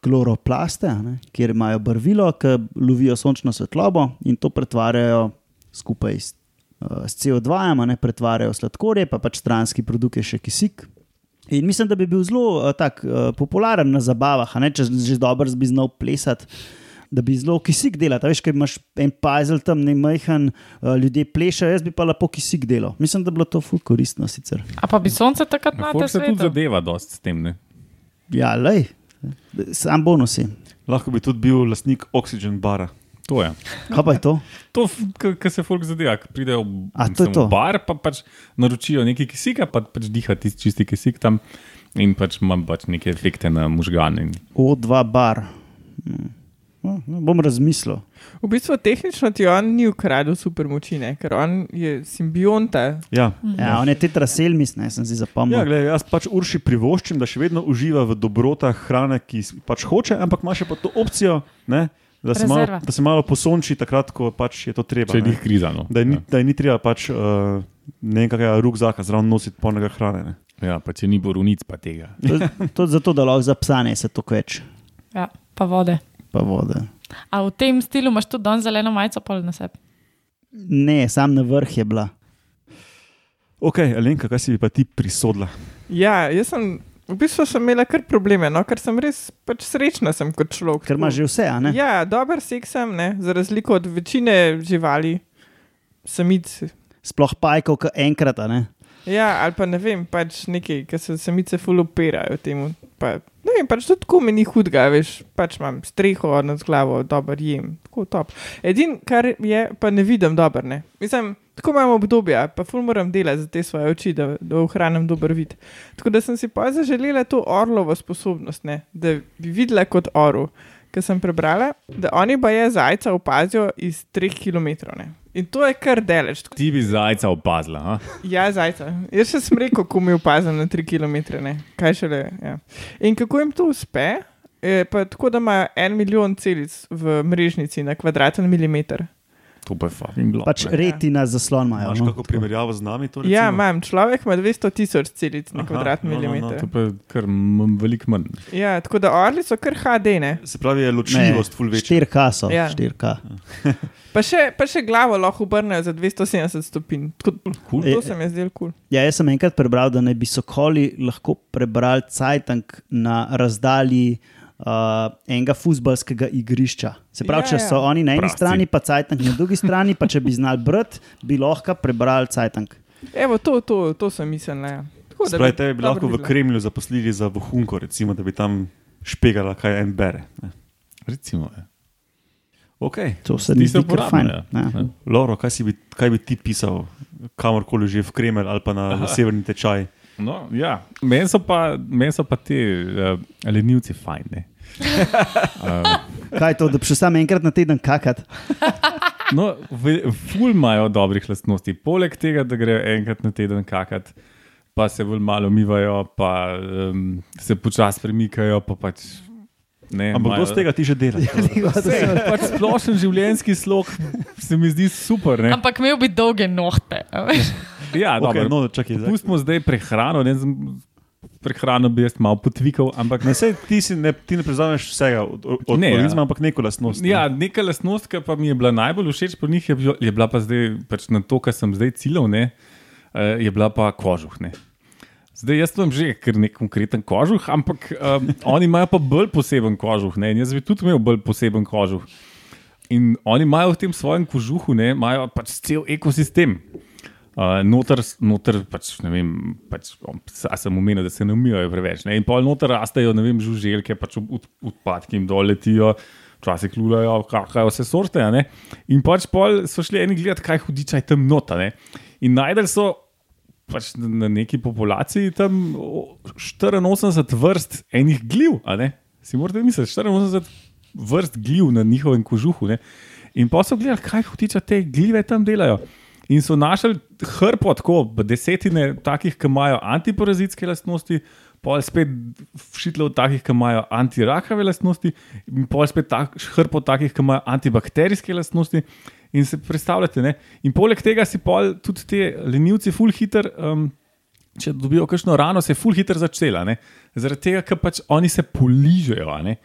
[SPEAKER 1] kloroplaste, a ne? kjer imajo barvilo, ki lovijo sončno svetlobo in to pretvarjajo skupaj s, uh, s CO2, a ne pretvarjajo sladkorje, pa pač stranski produkt je še kisik. In mislim, da bi bil zelo uh, tak, uh, popularen na zabavah, a ne če že dobro bi znal plesati. Da bi zelo kisik delal, veš, kaj imaš en puzzle tam, ne majhen, uh, ljudje plešajo, jaz bi pa lepo kisik delal. Mislim, da bi bilo to ful koristno sicer.
[SPEAKER 4] A pa bi sonce takrat na te
[SPEAKER 2] Folk se tudi
[SPEAKER 4] svetu?
[SPEAKER 2] zadeva dosti s tem. Ne?
[SPEAKER 1] Ja, lej, sam bonusi.
[SPEAKER 3] Lahko bi tudi bil lastnik Oxygen bara.
[SPEAKER 2] To je.
[SPEAKER 1] Kaj pa je to?
[SPEAKER 2] To, kar se folk zadeva, pridejo v,
[SPEAKER 1] A, to
[SPEAKER 2] mislim,
[SPEAKER 1] to.
[SPEAKER 2] v bar, pa pač naročijo nekaj kisika, pa pač diha tisti čisti kisik tam in pač imam pač neke efekte na možgane. in-
[SPEAKER 1] O2 bar. Hmm. No, bom razmislil.
[SPEAKER 5] V bistvu tehnično ti on ni ukradel super moči, ne? ker on je simbionta.
[SPEAKER 3] Ja.
[SPEAKER 1] Ja, on je tetrasel, mislim, sem si zapomnil.
[SPEAKER 3] Ja, gled, jaz pač Urši privoščim, da še vedno uživa v dobrotah hrane, ki pač hoče, ampak ima še pa to opcijo, ne, da, se malo, da se malo posonči takrat, ko pač je to treba.
[SPEAKER 2] Če
[SPEAKER 3] ne.
[SPEAKER 2] jih kriza. No.
[SPEAKER 3] Da, je ni, da je ni treba pač uh, nekakega rukzaka zraven nositi polnega hrane. Ne.
[SPEAKER 2] Ja, pa če ni borunic, pa tega.
[SPEAKER 1] To- To je zato, da lahko za psa ne se to več,
[SPEAKER 4] Ja, pa vode.
[SPEAKER 1] Pa vode.
[SPEAKER 4] A v tem stilu imaš tudi danes zeleno majico pol na sebi?
[SPEAKER 1] Ne, sam na vrh je bila.
[SPEAKER 3] Ok, Alenka, kaj si bi pa ti prisodila?
[SPEAKER 5] Ja, jaz sem v bistvu sem imela kar probleme, no? ker sem res pač srečna sem kot človek.
[SPEAKER 1] Ker ima že vse, a ne?
[SPEAKER 5] Ja, dober seks sem, ne? za razliko od večine živali, samic.
[SPEAKER 1] Sploh pajkov, ki enkrat, a ne.
[SPEAKER 5] Ja, ali pa ne vem, pač nekaj, ki se samice fuloperajo temu. Pa, ne vem, pač tudi tako mi ni hudega, veš, pač imam streho nad glavo, dober jem, tako top. Edin, kar je, pa ne vidim dobro, ne. Mislim, tako imam obdobja, pa ful moram delati za te svoje oči, da, da ohranim dober vid. Tako da sem si pa zaželela to orlovo sposobnost, ne, da bi videla kot oru. Ker sem prebrala, da oni pa je zajca opazijo iz 3 km. Ne. In to je kar delež.
[SPEAKER 2] Ti bi zajca opazila. Ha?
[SPEAKER 5] Ja, zajca. Jaz še sem rekel, ko mi opazim na 3 km. Ne. Kaj šele. Ja. In kako jim to uspe? Pa tako, da imajo en milijon celic v mrežnici na kvadraten milimeter.
[SPEAKER 2] To pa je fucking globo.
[SPEAKER 1] Pač retina zaslon imajo.
[SPEAKER 3] Imaš
[SPEAKER 1] no.
[SPEAKER 3] kako primerjavo z nami? To,
[SPEAKER 5] Ja,
[SPEAKER 3] recimo?
[SPEAKER 5] imam. Človek ima 200 tisoč celic na kvadratni
[SPEAKER 3] no, no, no,
[SPEAKER 5] milimeter.
[SPEAKER 2] To pa je kar veliko manj.
[SPEAKER 5] Ja, tako da orli so kar HD. Ne?
[SPEAKER 3] Se pravi, je ločljivost ful večja.
[SPEAKER 1] 4K so,
[SPEAKER 5] Ja.
[SPEAKER 1] 4K. <laughs>
[SPEAKER 5] Pa, še, pa še glavo lahko obrnejo za 270 stopinj. Tako,
[SPEAKER 2] Cool.
[SPEAKER 5] to
[SPEAKER 1] E,
[SPEAKER 5] se mi je zdelo kul. Cool.
[SPEAKER 1] Ja, jaz sem enkrat prebral, da naj bi sokoli lahko prebrali cajtank na razdalji uh, enega futbalskega igrišča. Se pravi,
[SPEAKER 5] Ja,
[SPEAKER 1] če
[SPEAKER 5] ja.
[SPEAKER 1] so oni na eni
[SPEAKER 2] Prasci.
[SPEAKER 1] strani, pa cajtank na drugi strani, pa če bi znali brati, bi lahko prebrali cajtank.
[SPEAKER 5] Evo, to, to, to sem mislila. Ja. Tako,
[SPEAKER 3] Spravi, te bi
[SPEAKER 5] dobro
[SPEAKER 3] lahko v
[SPEAKER 5] videla.
[SPEAKER 3] Kremlju zaposlili za vohunko, recimo, da bi tam špegala, kaj en bere. Ne.
[SPEAKER 2] Recimo, ja.
[SPEAKER 3] Okay.
[SPEAKER 1] To se mi zdi fajn.
[SPEAKER 2] ja.
[SPEAKER 1] Ja.
[SPEAKER 2] Ja.
[SPEAKER 3] Loro, kaj, bi, kaj bi ti pisal, kamorkoli že v Kremelj ali pa na
[SPEAKER 2] Aha.
[SPEAKER 3] severni tečaj?
[SPEAKER 2] No, ja. Meni so, pa- meni so pa ti uh, lenivci fajn. Ne? Uh, <laughs>
[SPEAKER 1] Kaj je to, da še sam enkrat na teden kakat? <laughs>
[SPEAKER 2] no, ful imajo dobrih lastnosti. Poleg tega, da grejo enkrat na teden kakat, pa se bolj malo umivajo, pa um, se počasi premikajo. Pa pač, ne,
[SPEAKER 3] Ampak kdo z tega ti že dela? <laughs>
[SPEAKER 2] Vse, pač splošen življenjski slog se mi zdi super. Ne?
[SPEAKER 4] Ampak imel bi dolge nohte.
[SPEAKER 2] Ja,
[SPEAKER 3] Okay, no, čakaj.
[SPEAKER 2] Pustimo zdaj prehrano. Ne, prehrano bi jaz malo potvikal, ampak
[SPEAKER 3] Ne, sej, ti, ne, ti ne preznavaš vsega od, od
[SPEAKER 2] Ne, ja.
[SPEAKER 3] organizma, ampak neko lastnost. ne.
[SPEAKER 2] Ja, neka lastnost, ki pa mi je bila najbolj všeč pri njih, je, bilo, je bila pa zdaj, pač na to, kar sem zdaj ciljal, ne, eh, je bila pa kožuh. Ne. Zdaj, jaz imam že kar nek konkreten kožuh, ampak um, oni imajo pa bolj poseben kožuh. Ne, in jaz bi tudi imel bolj poseben kožuh. In oni imajo v tem svojem kožuhu, ne, imajo pač cel ekosistem. Uh, noter, noter pač, ne vem, pač, sem omenil, da se ne umijajo preveč. Ne? In pol noter rastejo, ne vem, žuželke, pač od- od- odpadki jim dol letijo, včasih lulajo, kakajo vse sorte. ne. In pač pol so šli eni gledati, kaj hudiča je tam nota. Ne? In najdel so pač na neki populaciji tam o, 84 vrst enih ne. Si morate misliti, 84 vrst gljiv na njihovem kožuhu. Ne? In pa so gledali, kaj hotiče te gljive tam delajo. In so našli hrpo, tako desetine takih, ki imajo antiparazitske lastnosti, pol spet šitlo takih, ki imajo antirakave lastnosti, in pol spet tak, hrpo takih, ki imajo antibakterijske lastnosti. In se predstavljate, ne? in poleg tega si pol tudi ti lenivci, full hitter. Um, Če dobijo kakšno rano, se je full hitter začela. Ne? Zaradi tega, ker pač oni se poližejo. a ne.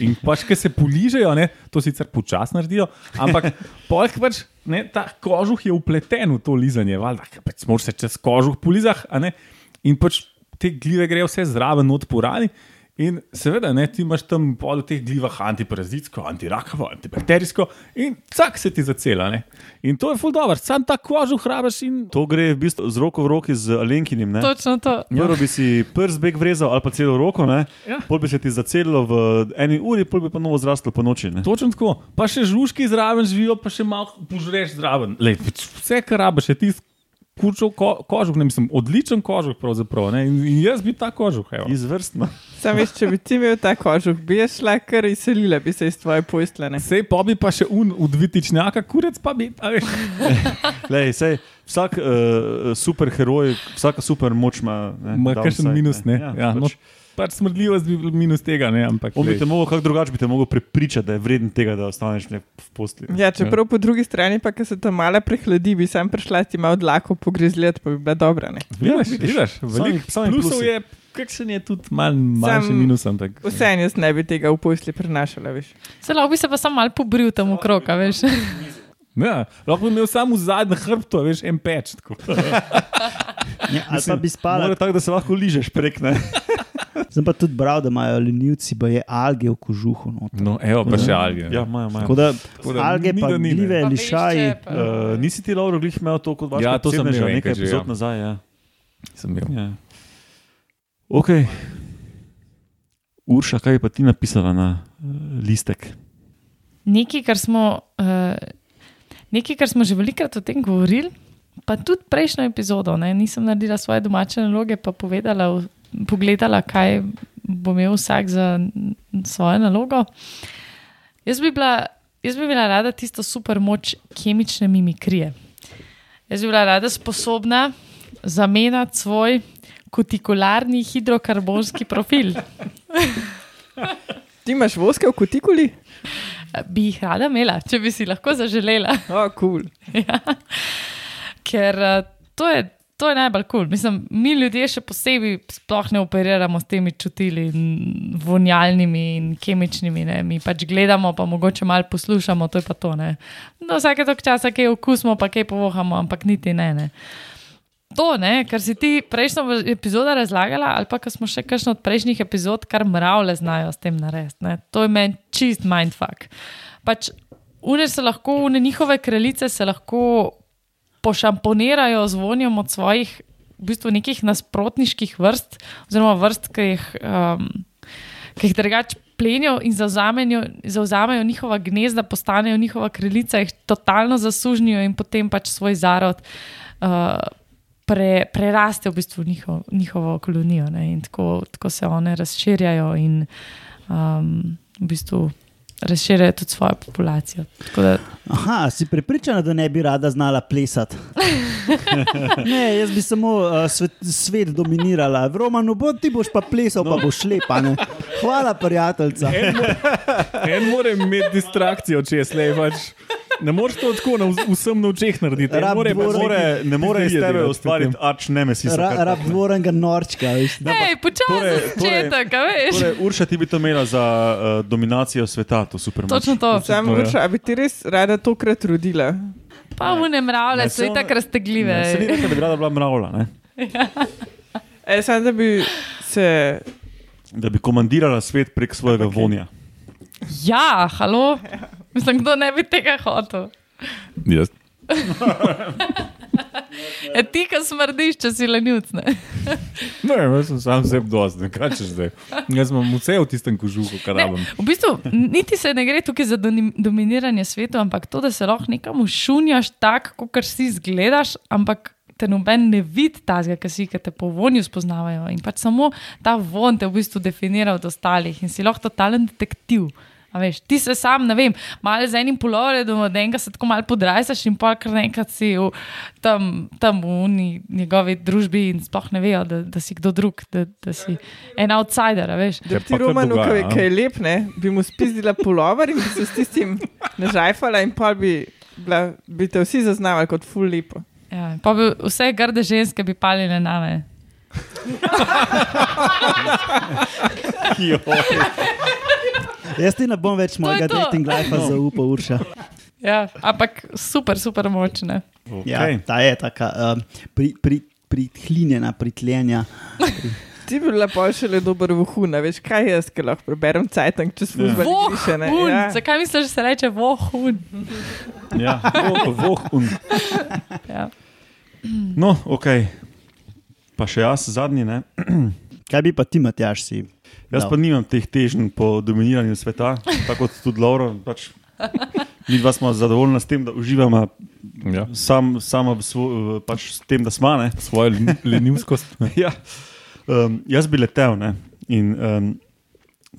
[SPEAKER 2] In pač, ker se poližejo, ne, to sicer počasno naredijo, ampak <laughs> polk pač, ne, ta kožuh je upleten v to lizanje, valjda, pač moraš se čez kožuh polizah, a ne. In pač te gljive grejo vse zraven, not porani. In seveda, ne, ti imaš tam pol v teh glivah antiparazitsko, antirakavo, antibakterijsko in vsak se ti zacela. Ne. In to je ful dobro, sam ta kožuh hrabaš in
[SPEAKER 3] To gre v bistvu z roko v roki z Alenkinim. Ne?
[SPEAKER 4] Točno to.
[SPEAKER 3] Prvo bi si prst beg vrezal ali pa celo roko, ne?
[SPEAKER 2] Ja.
[SPEAKER 3] pol bi se ti zacelilo v eni uri, pol bi pa novo zraslo po noči. Ne?
[SPEAKER 2] Točno tako. Pa še žužki zraven živijo, pa še malo požreš zraven. Lej, vse, kar rabiš, je tisti kurčov ko, kožuh, ne mislim, odličen kožuh. ne. In, in jaz bi ta kožuh. evo.
[SPEAKER 3] Izvrstno.
[SPEAKER 5] Sam veš, če bi ti imel ta kožuh, bi šla kar izselila, bi se iz tvoje postlene.
[SPEAKER 2] Sej pa bi pa še un udvitičnjaka, kurec pa bi. a veš. <laughs>
[SPEAKER 3] Lej, sej, vsak uh, superheroj, vsaka super moč ima. ne,
[SPEAKER 2] Ma kakšen minus, ne.
[SPEAKER 3] Ja,
[SPEAKER 2] Ja, no,
[SPEAKER 3] pač,
[SPEAKER 2] smrdljivost bi bil minus tega, ne, ampak.
[SPEAKER 3] On bi te mogel, kako drugače bi te mogel prepričati, da je vreden tega, da ostaneš ne v posli.
[SPEAKER 5] Ja, čeprav po drugi strani, pa, ker se tam malo prehladi, bi sam prišla ti malo dlako pogrezljati, pa bi bila dobra. Ne?
[SPEAKER 2] Vidiš,
[SPEAKER 3] vidiš,
[SPEAKER 2] veliko plusov je, kakšen je tudi mal, manjši
[SPEAKER 5] Sam-
[SPEAKER 2] minus. Ampak,
[SPEAKER 5] Vseeno jaz ne bi tega v posli prenašala,
[SPEAKER 4] lahko bi se pa samo malo pobril tam okrog, a veš. <laughs>
[SPEAKER 2] ja, lahko bi imel samo v zadnjem hrbtu, a veš, en peč. tako. <laughs>
[SPEAKER 1] Ja, ali pa bi.
[SPEAKER 3] Mora tako, da se lahko ližeš prek.
[SPEAKER 1] Sem pa tudi bral, da imajo lenivci, pa je alge v kožuhu. noter.
[SPEAKER 2] No, evo pa še alge.
[SPEAKER 3] Ja, imajo,
[SPEAKER 1] Tako
[SPEAKER 3] imajo.
[SPEAKER 1] da,
[SPEAKER 2] Tako da
[SPEAKER 1] alge
[SPEAKER 2] ni,
[SPEAKER 1] pa
[SPEAKER 2] ni, ne.
[SPEAKER 1] gljive,
[SPEAKER 4] Pa
[SPEAKER 1] lišaji.
[SPEAKER 4] pa-
[SPEAKER 3] Uh, nisi ti, Lauro, glih imel to kot vaš
[SPEAKER 2] Ja, to sem imel
[SPEAKER 3] nekaj
[SPEAKER 2] že,
[SPEAKER 3] epizod
[SPEAKER 2] ja.
[SPEAKER 3] nazaj. Ja.
[SPEAKER 2] Sem imel.
[SPEAKER 3] Ja. Ok. Urša, kaj je pa ti napisala na uh, listek?
[SPEAKER 4] Nekaj, kar smo, uh, nekaj, kar smo že velikokrat o tem govorili, pa tudi prejšnjo epizodo. Ne? Nisem naredila svoje domače naloge, pa povedala, v- pogledala, kaj bo imel vsak za svojo nalogo. Jaz bi bila, jaz bi bila rada tisto super moč kemične mimikrije. Jaz bi bila rada sposobna zamenjati svoj kutikularni hidrokarbonski profil.
[SPEAKER 5] Ti imaš voske v kutikuli?
[SPEAKER 4] Bi jih rada imela, če bi si lahko zaželela.
[SPEAKER 5] Oh. Cool.
[SPEAKER 4] Ja. Ker uh, to je, to je najbolj kul. Cool. Mi ljudje še posebej sploh ne operiramo s temi čutili, vonjalnimi in kemičnimi. Ne. Mi pač gledamo, pa mogoče malo poslušamo, to je pa to. Ne. No, vsake tok časa kaj okusimo, pa kaj povohamo, ampak niti ne. ne. To, ne, kar si ti prejšnjo epizodo razlagala, ali pa kar smo še kakšno od prejšnjih epizod, kar mravlje znajo s tem narediti. To je meni čist mindfuck. Pač, une se lahko, une njihove kraljice se lahko pošamponirajo z vonjem od svojih, v bistvu nekih nasprotniških vrst, oziroma vrst, ki jih, um, ki jih drugače plenijo in zauzamejo, njihova gnezda, postanejo njihova kraljica, jih totalno zasužnijo in potem pač svoj zarod. Uh, Pre, preraste v bistvu njihov, njihovo kolonijo ne, in tako, tako se one razširjajo in um, v bistvu razširjajo tudi svojo populacijo. Tako Da,
[SPEAKER 1] Aha, si prepričana, da ne bi rada znala plesati? <laughs> ne, jaz bi samo uh, svet, svet dominirala. V Romanu bo ti boš pa plesal, no. pa boš lepa. Ne? Hvala, prijateljica.
[SPEAKER 2] En, mo- en mora imeti distrakcijo, če je slej. Pač. Ne moreš to tako na vs- vsem na očeh narediti.
[SPEAKER 1] Dvora-
[SPEAKER 3] More,
[SPEAKER 2] nekaj
[SPEAKER 3] ne more iz tebe ustvariti
[SPEAKER 2] potem.
[SPEAKER 3] arč nemesisa.
[SPEAKER 1] Ra, rab
[SPEAKER 3] tako.
[SPEAKER 1] dvorenga norčka. Veš, da.
[SPEAKER 4] Hej, počasi
[SPEAKER 3] torej-
[SPEAKER 4] torej,
[SPEAKER 3] torej-
[SPEAKER 4] začetek, a veš.
[SPEAKER 3] Torej, Urša, ti bi to imela za uh, dominacijo sveta, to super.
[SPEAKER 4] Točno to.
[SPEAKER 5] Sam
[SPEAKER 2] to, ja.
[SPEAKER 5] vrša, a bi ti res rada tokrat rodila?
[SPEAKER 4] Pa mravlje,
[SPEAKER 3] Ne,
[SPEAKER 4] so
[SPEAKER 3] se
[SPEAKER 4] itak raztegljive.
[SPEAKER 3] Ne, Se ni rekel, da bi rada bila mravlja, ne? <laughs>
[SPEAKER 5] E, sam da bi se.
[SPEAKER 3] da bi komandirala svet prek svojega okay. vonja.
[SPEAKER 4] Ja, halo. <laughs> Mislim, kdo ne bi tega hotel.
[SPEAKER 2] Jaz. <laughs>
[SPEAKER 4] E, ti, ki smrdiš, če si lenivc. Ne? <laughs>
[SPEAKER 2] Ne, jaz sem sam sebi ne kaj češ zdaj. Jaz imam vse v tistem kožuhu, kar rabim.
[SPEAKER 4] v bistvu niti se ne gre tukaj za dominiranje sveta, ampak to, da se lahko nekam šunjaš tako, kot si izgledaš, ampak te noben ne vidi tazga, ki si, ki te po vonju spoznavajo. In pač samo ta von te v bistvu definira od ostalih in si lahko totalen detektiv. A Veš, ti se sam, ne vem, malo z enim poloredom, od enega se tako malo podrajsaš in pa kar naenkrat si v, tam, tam v uni, njegovi družbi in sploh ne vejo, da, da si kdo drug, da, da si en outsider, a veš.
[SPEAKER 5] Da
[SPEAKER 2] Ja,
[SPEAKER 5] ti Romanu, ki je lep, ne, bi mu spizdila pulover in bi se s tistim nažajfala in pa bi, bila, bi te vsi zaznavali kot ful lepo.
[SPEAKER 4] Ja, pa bi vse grde ženske bi palile name. <laughs>
[SPEAKER 1] Jaz ti ne bom več
[SPEAKER 4] je
[SPEAKER 1] mojega dating life zaupal, Urša.
[SPEAKER 4] Ja, ampak super, super močne.
[SPEAKER 1] Ja,
[SPEAKER 3] Okay.
[SPEAKER 1] ta je taka um, pri, pri, prihlinjena, pritljenja.
[SPEAKER 3] Ja.
[SPEAKER 5] Ti bi bila pa še le dober vohun, a veš kaj jaz, ki lahko preberem cajtank čez službo.
[SPEAKER 4] Vohun,
[SPEAKER 5] Ja.
[SPEAKER 4] zakaj misliš, da se reče vohun?
[SPEAKER 3] Ja, voh, voh un.
[SPEAKER 4] Ja.
[SPEAKER 3] No, ok. Pa še jaz, zadnji. Ne?
[SPEAKER 1] Kaj bi pa ti, Matjaš, si?
[SPEAKER 3] Jaz
[SPEAKER 1] dal?
[SPEAKER 3] pa nimam teh težnj po dominiranju sveta, tako kot tudi Lauro. Pač, mi dva smo zadovoljni s tem, da uživamo
[SPEAKER 2] Ja.
[SPEAKER 3] sam, samo v svo, pač s tem, da smo.
[SPEAKER 2] Svojo len- lenivskost. <laughs>
[SPEAKER 3] Ja. Um, jaz bi letel ne? in um,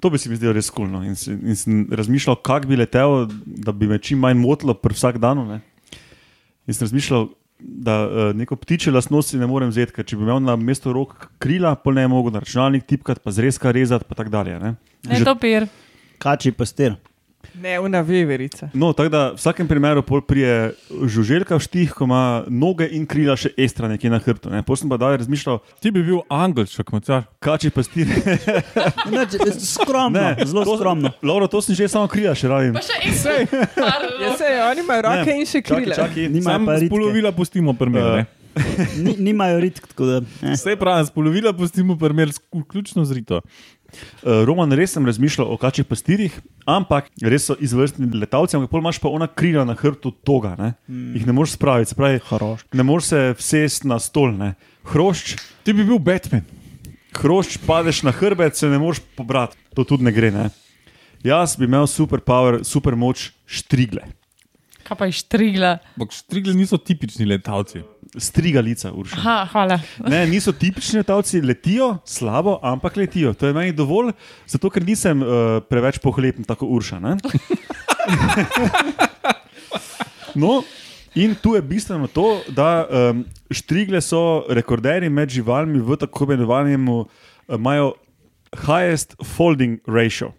[SPEAKER 3] to bi se mi zdelo res kulno. In, in sem razmišljal, kako bi letel, da bi me čim manj motilo pri vsak dan. Ne? In sem razmišljal, da uh, neko ptiče lasnosti ne morem vzeti, ker če bi imel na mesto rok krila, pa ne bi mogel na računalnik tipkati, pa zrezka rezati, pa tako dalje. Ne?
[SPEAKER 4] Ne, to pir.
[SPEAKER 1] Kači pastir.
[SPEAKER 5] Ne, una veverica.
[SPEAKER 3] No, tako da v vsakem primeru pol prije žuželka v štih, ko ima noge in krila še estra nekje na hrbtu. Ne? Potem sem pa dalje razmišljal,
[SPEAKER 2] Ti bi bil angelček, macar.
[SPEAKER 3] kači pastir. <laughs>
[SPEAKER 1] Skromno, zelo
[SPEAKER 3] to-
[SPEAKER 1] skromno.
[SPEAKER 3] Lauro, to sem že samo krila, še radim.
[SPEAKER 4] Pa še en
[SPEAKER 5] Ja, se, oni imajo roke in še krila.
[SPEAKER 3] čakaj.
[SPEAKER 1] Nimajo
[SPEAKER 2] Sam
[SPEAKER 1] pa ritke.
[SPEAKER 2] spolovila pustimo primer.
[SPEAKER 3] Eh, <laughs>
[SPEAKER 1] Ni, nimajo ritk, tako da. Eh.
[SPEAKER 2] Vse pravi, spolovila pustimo primer, vključno z rito.
[SPEAKER 3] Uh, Roman, res sem razmišljal o kačjih pastirjih, ampak res so izvrstni letalci, ampak pol imaš pa ona krila na hrbtu toga, ne? Mm. jih ne moreš spraviti, se pravi,
[SPEAKER 1] Hrošč.
[SPEAKER 3] ne moreš se vsesti na stol. Ne? Hrošč,
[SPEAKER 2] Ti bi bil Batman.
[SPEAKER 3] hrošč padeš na hrbet, se ne moreš pobrati, to tudi ne gre. Ne? Jaz bi imel super power, super moč štrigle,
[SPEAKER 4] Kaj pa je štrigla?
[SPEAKER 2] Ampak štrigle niso tipični letalci.
[SPEAKER 3] Strigalica, urša.
[SPEAKER 4] Aha, hvala.
[SPEAKER 3] Ne, niso tipični letalci, letijo slabo, ampak letijo. To je meni dovolj, zato ker nisem uh, preveč pohlepen, tako urša. ne. <laughs> No, in tu je bistveno to, da um, štrigle so rekorderji med živalmi v tako imenovanem, uh, imajo highest folding ratio.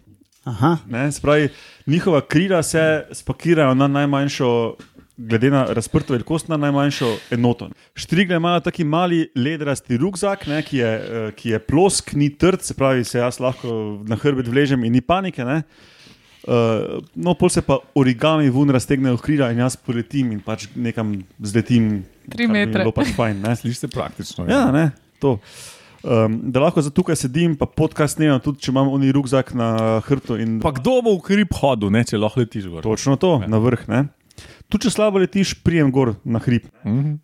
[SPEAKER 1] Aha,
[SPEAKER 3] Ne, se pravi, njihova krila se spakirajo na najmanjšo, glede na razprto velikost, na najmanjšo enoto. Štrigle imajo taki mali ledrasti rukzak, ne, ki, je, eh, ki je plosk, ni trd, se pravi, se jaz lahko na hrbet vležem in ni panike. Ne. Uh, no, pol se pa origami vun raztegnejo krila in jaz poletim in pač nekam zletim.
[SPEAKER 4] Tri metre.
[SPEAKER 3] Bilo pač fajn. Ne.
[SPEAKER 2] Slišiš se praktično.
[SPEAKER 3] Ja, ne, to. Um, da lahko za tukaj sedim, pa podcast snemam, tudi če imam oni rukzak na hrbtu. in-
[SPEAKER 2] Pa kdo bo v hrib hodil, ne, če lahko letiš gor?
[SPEAKER 3] Točno to,
[SPEAKER 2] Ja.
[SPEAKER 3] na vrh. Ne? Tu, če slabo letiš, prijem gor na hrib.
[SPEAKER 2] Mhm.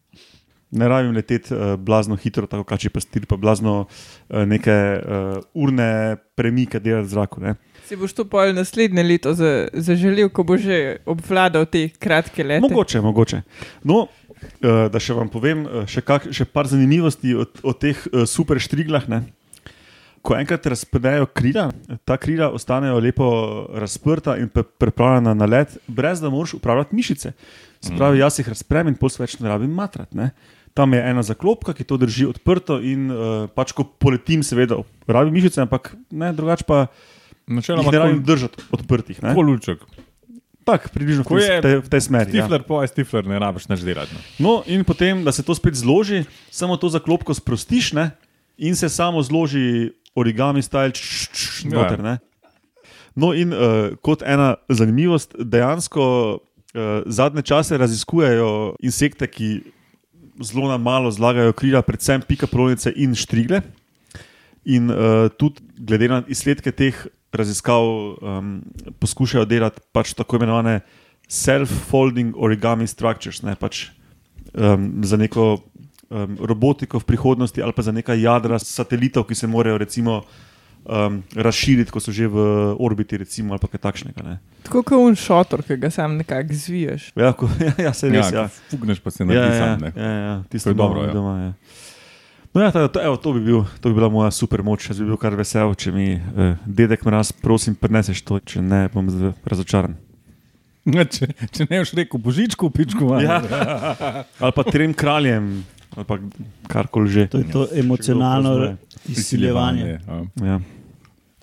[SPEAKER 3] Ne rabim leteti uh, blazno hitro, tako kači pa stir, pa blazno uh, neke uh, urne premike delati v zraku. Ne?
[SPEAKER 5] Si boš to pol naslednje leto za- zaželel, ko bo že obvladal te kratke lete?
[SPEAKER 3] Mogoče, mogoče. No, uh, da še vam povem uh, še, kak, še par zanimivosti o, o teh uh, super štriglah. Ne? Ko enkrat razpredajo krila, ta krila ostanejo lepo razprta in pripravljena na let, brez da moraš upravljati mišice. Se pravi, jaz jih razprem in pol se več ne rabim matrat. Ne? Tam je ena zaklopka, ki to drži odprto, in uh, pač ko poletim, seveda, rabim mišice, ampak ne, drugače pa
[SPEAKER 2] Načeloma,
[SPEAKER 3] ne rabim držati odprtih. ne.
[SPEAKER 2] kolulček.
[SPEAKER 3] Tako, približno v tej, v tej, smeri. ja.
[SPEAKER 2] Stifler, po je stifler, ne rabiš nič delati. No.
[SPEAKER 3] No, in potem, da se to spet zloži, samo to zaklopko sprostiš ne? in se samo zloži origami style č, č, č,
[SPEAKER 2] Ja.
[SPEAKER 3] noter. Ne? No, in uh, kot ena zanimivost, dejansko uh, zadnje čase raziskujejo insekte, ki zelo na malo zlagajo krila, predvsem pika polonice in štrigle. In uh, tudi glede na izsledke teh raziskav um, poskušajo delati pač tako imenovane self-folding origami structures, ne pač um, za neko um, robotiko v prihodnosti ali pa za neka jadra satelitov, ki se morajo recimo um, razširiti, ko so že v orbiti, recimo, ali pa kaj takšnega. Ne.
[SPEAKER 5] Tako kot un šotor, ki ga sam nekako zviješ.
[SPEAKER 3] Ja, ko, <laughs> ja, ja, se res. Ja,
[SPEAKER 2] Ja, fugneš pa se
[SPEAKER 3] ja,
[SPEAKER 2] na
[SPEAKER 3] ja,
[SPEAKER 2] ja,
[SPEAKER 3] ja,
[SPEAKER 2] sam. ne.
[SPEAKER 3] ja, ja, tisto
[SPEAKER 2] To je dobro, ja.
[SPEAKER 3] doma, ja. No, ja, to, to, evo, to, bi bil, to bi bila moja super moč. Jaz bi bil kar vesel, če mi eh, dedek mraz, prosim, preneseš to, če ne, bom razočaran.
[SPEAKER 2] Ja, Če, če ne boš rekel božičku, pičku. <laughs>
[SPEAKER 3] Ja. <laughs> Ali pa trem kraljem, ali pa karkoli že.
[SPEAKER 1] To je to emocionalno izsiljevanje.
[SPEAKER 2] ja.
[SPEAKER 3] Ja.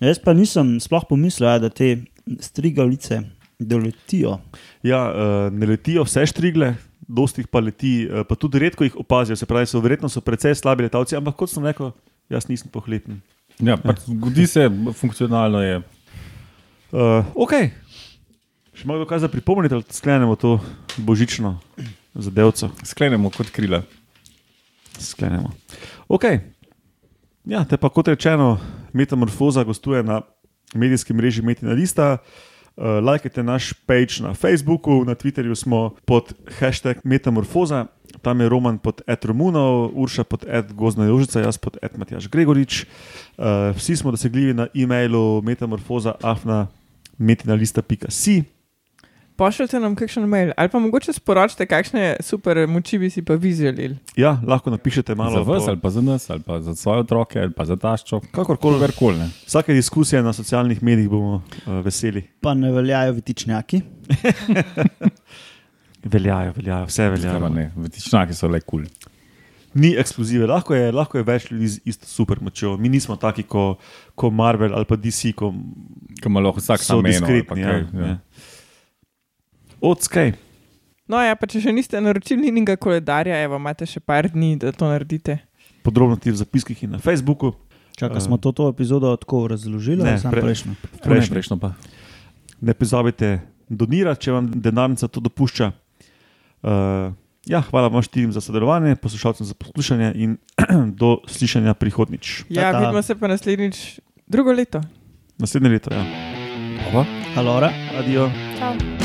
[SPEAKER 1] Jaz pa nisem sploh pomislil, ja, da te strigalice doletijo.
[SPEAKER 3] Ja, uh, ne letijo vse štrigle, dosti jih pa leti, uh, pa tudi redko jih opazijo. Se pravi, so verjetno so precej slabi letalci, ampak kot sem rekel, jaz nisem pohleten.
[SPEAKER 2] Ja, pač zgodi se, funkcionalno je.
[SPEAKER 3] Uh, ok, še ima kdo kaj za pripomniti, ali sklenemo to božično zadevco?
[SPEAKER 2] Sklenemo kot krila.
[SPEAKER 3] Sklenemo. Ok. Ja, te pa kot rečeno, Metamorfoza gostuje na medijskem mreži Metina Lista. Uh, lajkajte naš page na Facebooku, na Twitterju smo pod hashtag Metamorfoza, tam je Roman pod Ed Romunov, Urša pod Ed Gozna Jožica, jaz pod Ed Matjaš Gregorič. Uh, vsi smo dosegljivi na e-mailu metamorfoza.afna metinalista.si.
[SPEAKER 5] Pošljite nam kakšen mail ali pa mogoče sporočite, kakšne super moči bi si pa vi želeli.
[SPEAKER 3] Ja, lahko napišete malo.
[SPEAKER 2] Za vas,
[SPEAKER 3] po-
[SPEAKER 2] ali pa za nas, ali pa za svoje otroke, ali pa za taščo.
[SPEAKER 3] Kakorkoli.
[SPEAKER 2] Ne.
[SPEAKER 3] Vsake diskusije na socialnih medijih bomo uh, veseli.
[SPEAKER 1] Pa ne veljajo vitičnjaki. <laughs>
[SPEAKER 3] Veljajo, veljajo, vse
[SPEAKER 2] Ja,
[SPEAKER 3] veljajo.
[SPEAKER 2] ne, Vetičnjaki so le kul. Cool.
[SPEAKER 3] Ni ekskluzive, lahko je, lahko je več ljudi z isto super močjo. Mi nismo taki kot ko Marvel ali pa DC, ko
[SPEAKER 2] Ki ima lahko vsak sam
[SPEAKER 3] diskretni.
[SPEAKER 2] kaj,
[SPEAKER 3] Ja,
[SPEAKER 2] ja.
[SPEAKER 3] ja. Odskaj.
[SPEAKER 5] No, ja, pa če še niste naročili njenega koledarja, evo, imate še par dni, da to naredite.
[SPEAKER 3] Podrobnosti v zapiskih in na Facebooku.
[SPEAKER 1] Čakaj,
[SPEAKER 3] Eh,
[SPEAKER 1] smo to, to epizodo tako razložili,
[SPEAKER 3] ne, pre-
[SPEAKER 1] prejšnjo?
[SPEAKER 2] Ne,
[SPEAKER 3] Prejšnji.
[SPEAKER 2] prejšnjo pa.
[SPEAKER 3] Ne pozabite donirati, če vam denarnica to dopušča. Uh, ja, hvala vam štirim za sodelovanje, poslušalcem za poslušanje in <clears throat> do slišanja prihodnič.
[SPEAKER 5] Ja,
[SPEAKER 1] Ta-ta.
[SPEAKER 5] vidimo se pa naslednjič drugo leto.
[SPEAKER 3] Naslednje leto, ja.
[SPEAKER 2] Hvala.
[SPEAKER 1] Alora.
[SPEAKER 3] Adijo.
[SPEAKER 4] Čau.